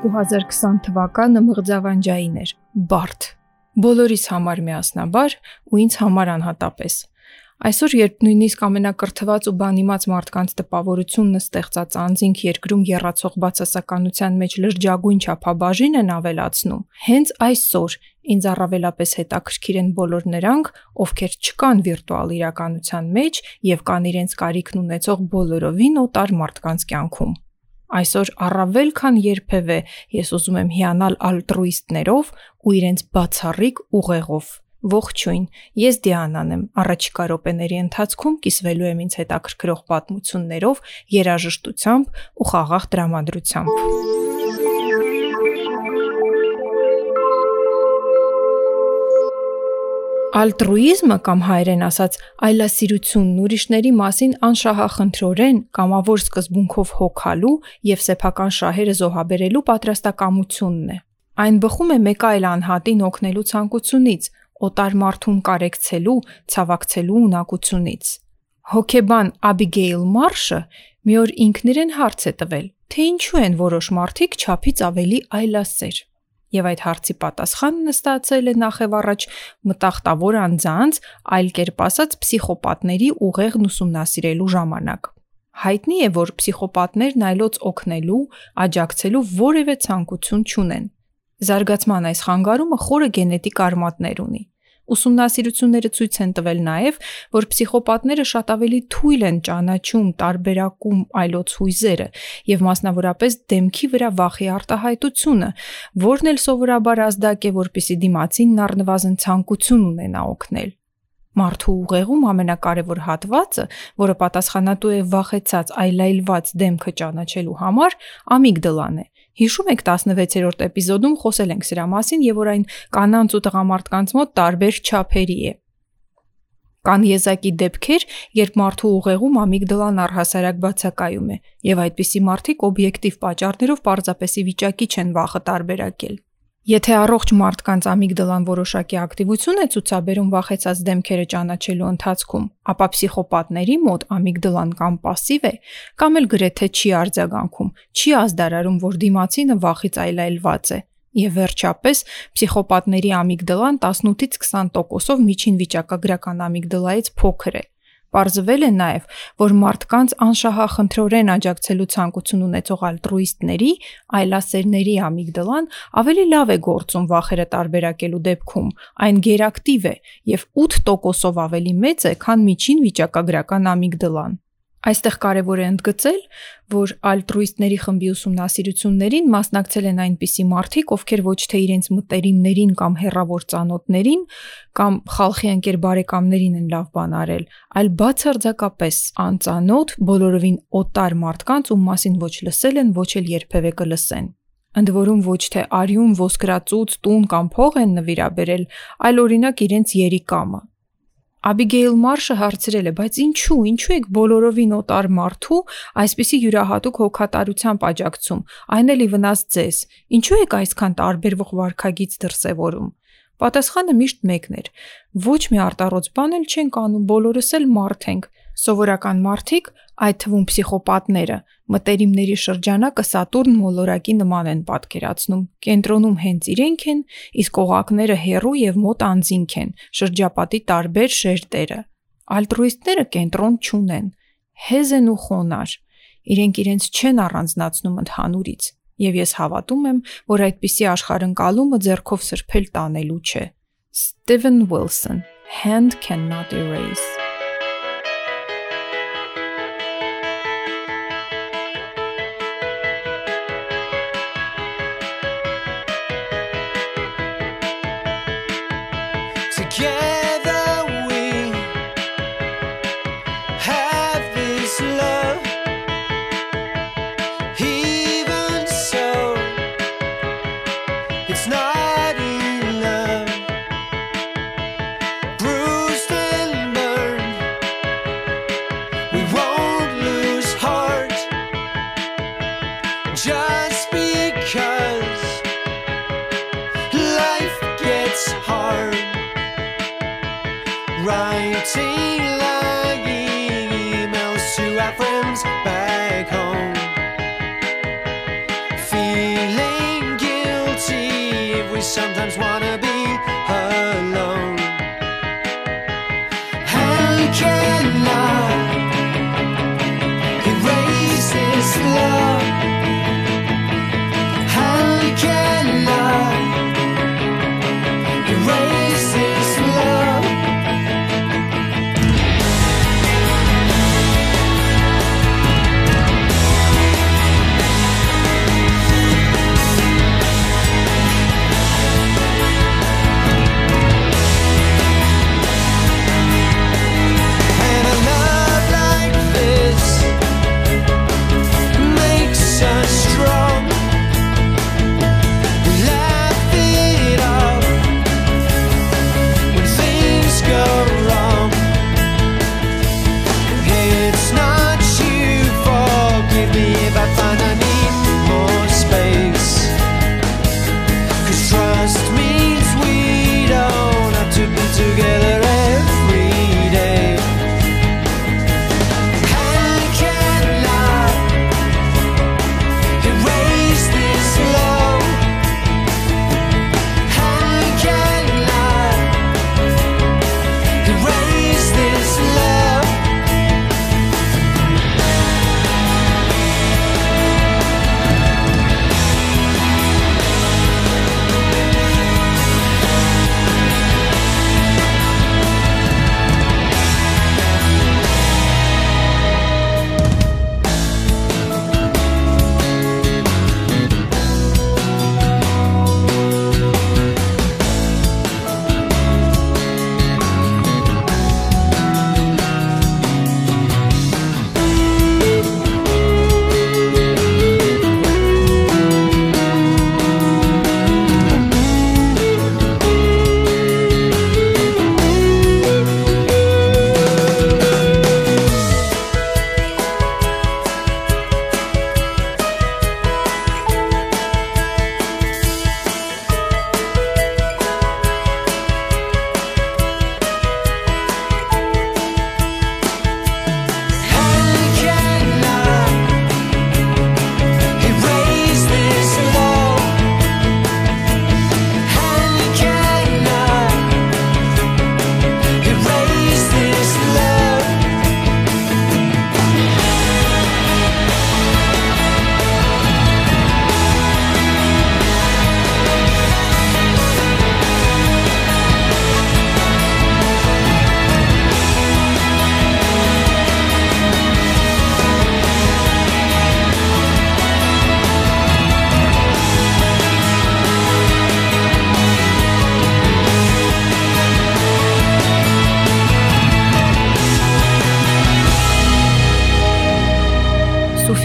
2020 թվականը մղձավանջային էր, բարդ։ Բոլորիս համար միասնաբար ու ինձ համար անհատապես։ Այսօր, երբ նույնիսկ ամենակրթված ու բանիմաց մարդկանց տպավորությունն ստեղծած անձինք երկրում երրացող բացասականության մեջ լրջագույն չափաբաժին են ավելացնում, հենց այսօր ինձ առավելապես հետաքրքիր են բոլոր նրանք, ովքեր չկան վիրտուալ իրականության մեջ եւ կան իրենց կարիքն ունեցող բոլորովին օտար մարդկանց կյանքում։ Այսօր առավել քան երբևէ ես ուզում եմ հիանալ ալտրուիստներով ու իրենց բացառիկ ուղեղով։ Ողջույն, ես Դիանան եմ։ Առաջիկա րոպեների ընթացքում կիսվելու եմ ինձ հետաքրքրող պատմություններով, երաժշտությամբ ու խաղաղ տրամադրությամբ։ Ալտրուիզմը կամ հայերեն ասած այլասիրությունն ուրիշների մասին անշահախնդրորեն կամավոր սկզբունքով հոգալու եւ սեփական շահերը զոհաբերելու պատրաստակամությունն է։ Այն բխում է մեկ այլ անհատին օգնելու ցանկությունից, օտար մարդուն կարեկցելու, ցավակցելու ունակությունից։ Հոկեբան Աբիգեյլ Մարշը մի օր ինքն իրեն հարց է տվել, թե ինչու են որոշ մարդիկ ճափից ավելի այլասեր եւ այդ հարցի պատասխանն ստացել է նախև առաջ մտախտավոր անձանց, այլ կերպ ասած պսիխոպատների ուղեղն ուսումնասիրելու ժամանակ։ Հայտնի է, որ պսիխոպատներն այլոց օգնելու, աջակցելու որևէ ցանկություն չունեն։ Զարգացման այս խանգարումը խորը գենետիկ արմատներ ունի։ Ուսումնասիրությունները ցույց են տվել նաև, որ պսիխոպատները շատ ավելի թույլ են ճանաչում, տարբերակում այլոց հույզերը եւ մասնավորապես դեմքի վրա վախի արտահայտությունը, որն էլ սովորաբար ազդակ է, որpիսի դիմացինն առնվազն ցանկություն ունենա օգնել։ Մարդու ուղեղում ամենակարևոր հատվածը, որը պատասխանատու է վախեցած այլայլված դեմքը ճանաչելու համար, ամիգդալան է, Հիշում եք 16-րդ էպիզոդում խոսել ենք սրա մասին եւ որ այն կանանց ու տղամարդկանց մոտ տարբեր չափերի է։ Կան եզակի դեպքեր, երբ մարդու ուղեղում ամիգդալան առհասարակ բացակայում է, եւ այդպիսի մարդիկ օբյեկտիվ պատճառներով պարզապես ի վիճակի չեն վախը տարբերակել։ Եթե առողջ մարդկանց ամիգդալան որոշակի ակտիվություն է ցուցաբերում վախեցած դեմքերը ճանաչելու ընթացքում, ապա պսիխոպատների մոտ ամիգդալան կամ пассив է, կամ էլ գրեթե չի արձագանքում, չի ազդարարում, որ դիմացինը վախից այլայլված է։ Եվ վերջապես, պսիխոպատների ամիգդալան 18-ից 20%-ով միջին վիճակագրական ամիգդալայից փոքր է, Պարզվել է նաև, որ մարդկանց անշահախնդրորեն աջակցելու ցանկություն ունեցող ալտրուիստների, այլասերների ամիգդալան ավելի լավ է գործում վախերը տարբերակելու դեպքում։ Այն գերակտիվ է եւ 8%-ով ավելի մեծ է, քան միջին վիճակագրական ամիգդալան։ Այստեղ կարևոր է ընդգծել, որ ալտրուիստների խմբի ուսումնասիրություններին մասնակցել են այնպիսի մարդիկ, ովքեր ոչ թե իրենց մտերիմներին կամ հերավոր ծանոթներին կամ խալխի ընկեր բարեկամներին են լավ բան արել, այլ բացարձակապես անծանոթ, բոլորովին օտար մարդկանց, ում մասին ոչ լսել են, ոչ էլ երբևէ կլսեն։ Ընդ որում ոչ թե արյուն, ոսկրածուց, տուն կամ փող են նվիրաբերել, այլ օրինակ իրենց երիկամը Աբիգեյլ Մարշը հարցրել է, բայց ինչու, ինչու եք բոլորովին օտար մարդու այսպիսի յուրահատուկ հոգատարությամբ աջակցում, այն էլի վնաս ձեզ։ Ինչու եք այսքան տարբերվող վարքագից դրսևորում։ Պատասխանը միշտ մեկն էր. ոչ մի արտառոց բան էլ չենք անում, բոլորս էլ մարդ ենք, Սովորական մարդիկ, այդ թվում պսիխոպատները, մտերիմների շրջանակը Սատուրն մոլորակի նման են պատկերացնում։ Կենտրոնում հենց իրենք են, իսկ օղակները հերու եւ մոտ անձինք են, շրջապատի տարբեր շերտերը։ Ալտրուիստները կենտրոն չունեն, հեզ են ու խոնար։ Իրենք իրենց չեն առանձնացնում ընդհանուրից, եւ ես հավատում եմ, որ այդպիսի աշխարհընկալումը ձեռքով սրբել տանելու չէ։ Steven Wilson Hand cannot erase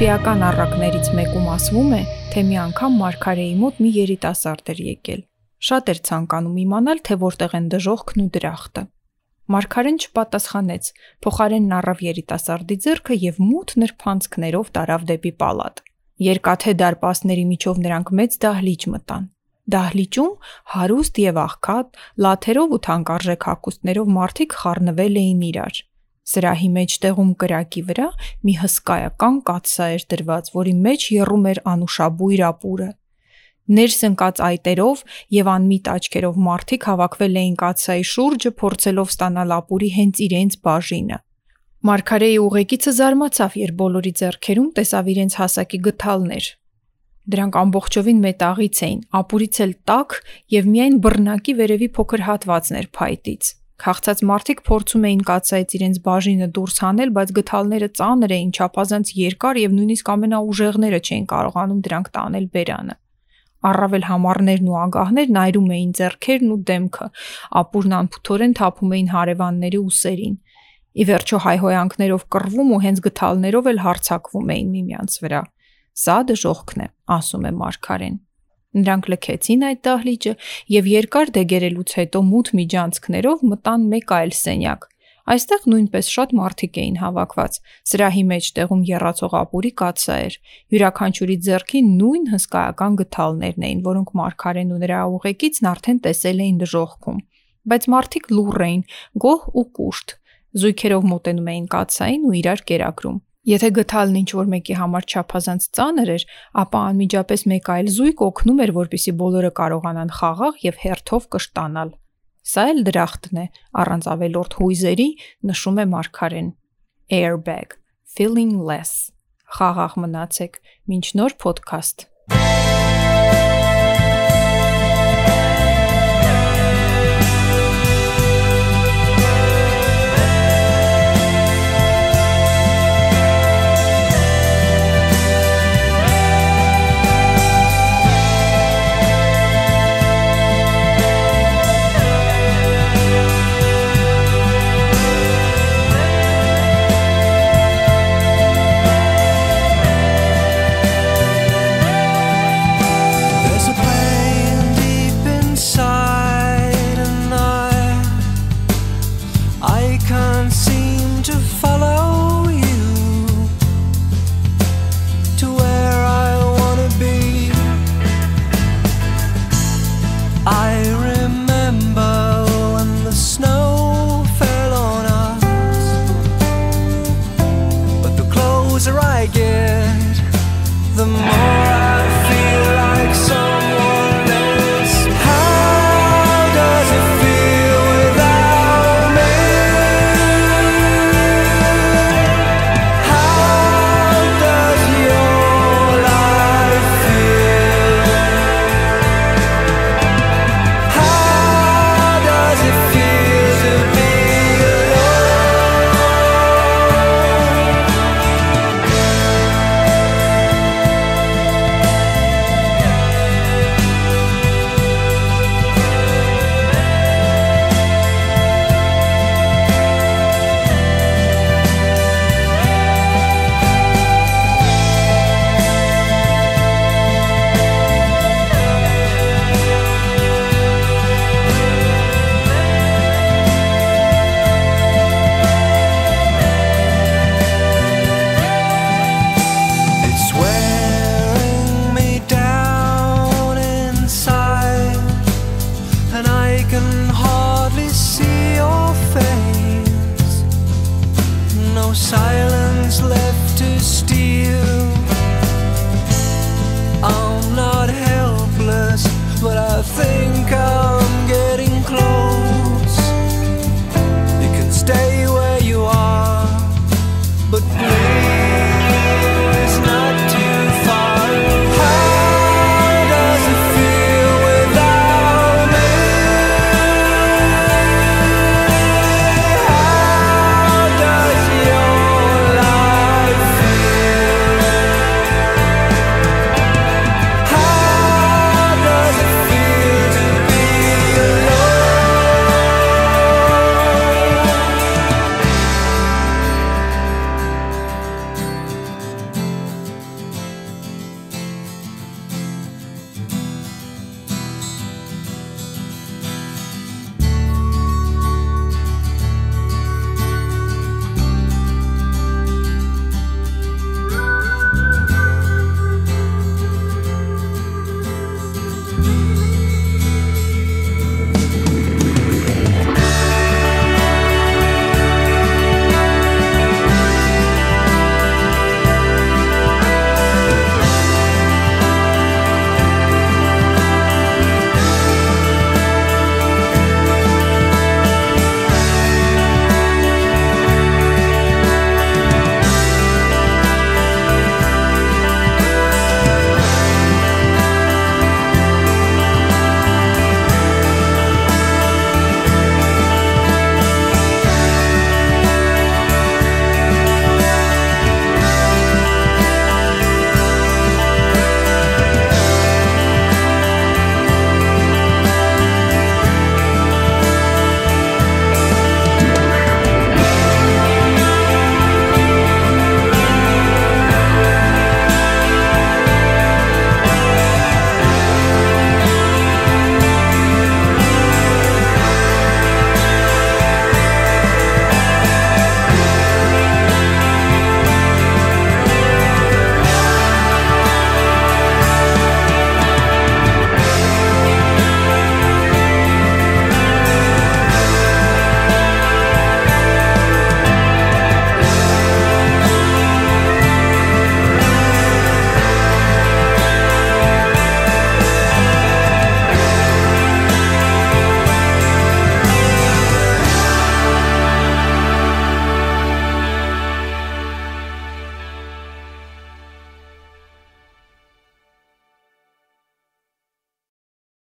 Սուֆիական առակներից մեկում ասվում է, թե մի անգամ Մարգարեի մոտ մի երիտասարդ էր եկել։ Շատ էր ցանկանում իմանալ, թե որտեղ են դժողքն ու դրախտը։ Մարգարեն չպատասխանեց, փոխարենն առավ երիտասարդի ձեռքը եւ մութ նրբանցքներով տարավ դեպի պալատ։ Երկաթե դարպասների միջով նրանք մեծ դահլիճ մտան։ Դահլիճում հարուստ եւ աղքատ, լաթերով ու թանկարժեք հագուստներով մարդիկ խառնվել էին իրար։ Սրահի մեջտեղում կրակի վրա մի հսկայական կաթսա էր դրված, որի մեջ եռում էր անուշաբույր ապուրը։ Ներս ընկած այտերով եւ անմիտ աչքերով մարդիկ հավաքվել էին կաթսայի շուրջը, փորձելով ստանալ ապուրի հենց իրենց բաժինը։ Մարգարեի ուղեկիցը զարմացավ, երբ բոլորի ձեռքերում տեսավ իրենց հասակի գթալներ։ Դրանք ամբողջովին մետաղից էին, ապուրից էլ տաք եւ միայն բռնակի վերևի փոքր հատվածն էր փայտից։ Խաղցած մարդիկ փորձում էին կացայից իրենց բաժինը դուրս հանել, բայց գթալները ծանր էին, չափազանց երկար եւ նույնիսկ ամենաուժեղները չէին կարողանում դրանք տանել բերանը։ Առավել համառներն ու ագահներն այրում էին ձեռքերն ու դեմքը, ապուրն անփութորեն թափում էին հարևանների ուսերին։ Ի վերջո հայհոյանքներով կռվում ու հենց գթալներով էլ հարցակվում էին միմյանց վրա։ Սա դժողքն է, ասում է Մարգարեն։ Նրանք լքեցին այդ դահլիճը եւ երկար դեգերելուց հետո մութ միջանցքներով մտան մեկ այլ սենյակ։ Այստեղ նույնպես շատ մարդիկ էին հավաքված։ Սրահի մեջ տեղում երացող ապուրի կացա էր։ Յուրաքանչյուրի ձեռքին նույն հսկայական գթալներն էին, որոնք Մարգարեն ու նրա ուղեկիցն արդեն տեսել էին դժողքում։ Բայց մարդիկ լուռ էին, գոհ ու կուշտ։ Զույգերով մոտենում էին կացային ու իրար կերակրում։ Եթե գթալն ինչ որ մեկի համար չափազանց ծանր էր, ապա անմիջապես մեկ այլ զույգ օգնում էր, որպիսի բոլորը կարողանան խաղաղ եւ հերթով կշտանալ։ Սա էլ դրախտն է, առանց ավելորդ հույզերի, նշում է Մարգարեն։ Airbag, feeling less։ Խաղաղ մնացեք։ Մինչ նոր ոդքասթ։ I can hardly see your face. No silence left to steal. I'm not helpless, but I think I'm getting close. You can stay where you are, but please.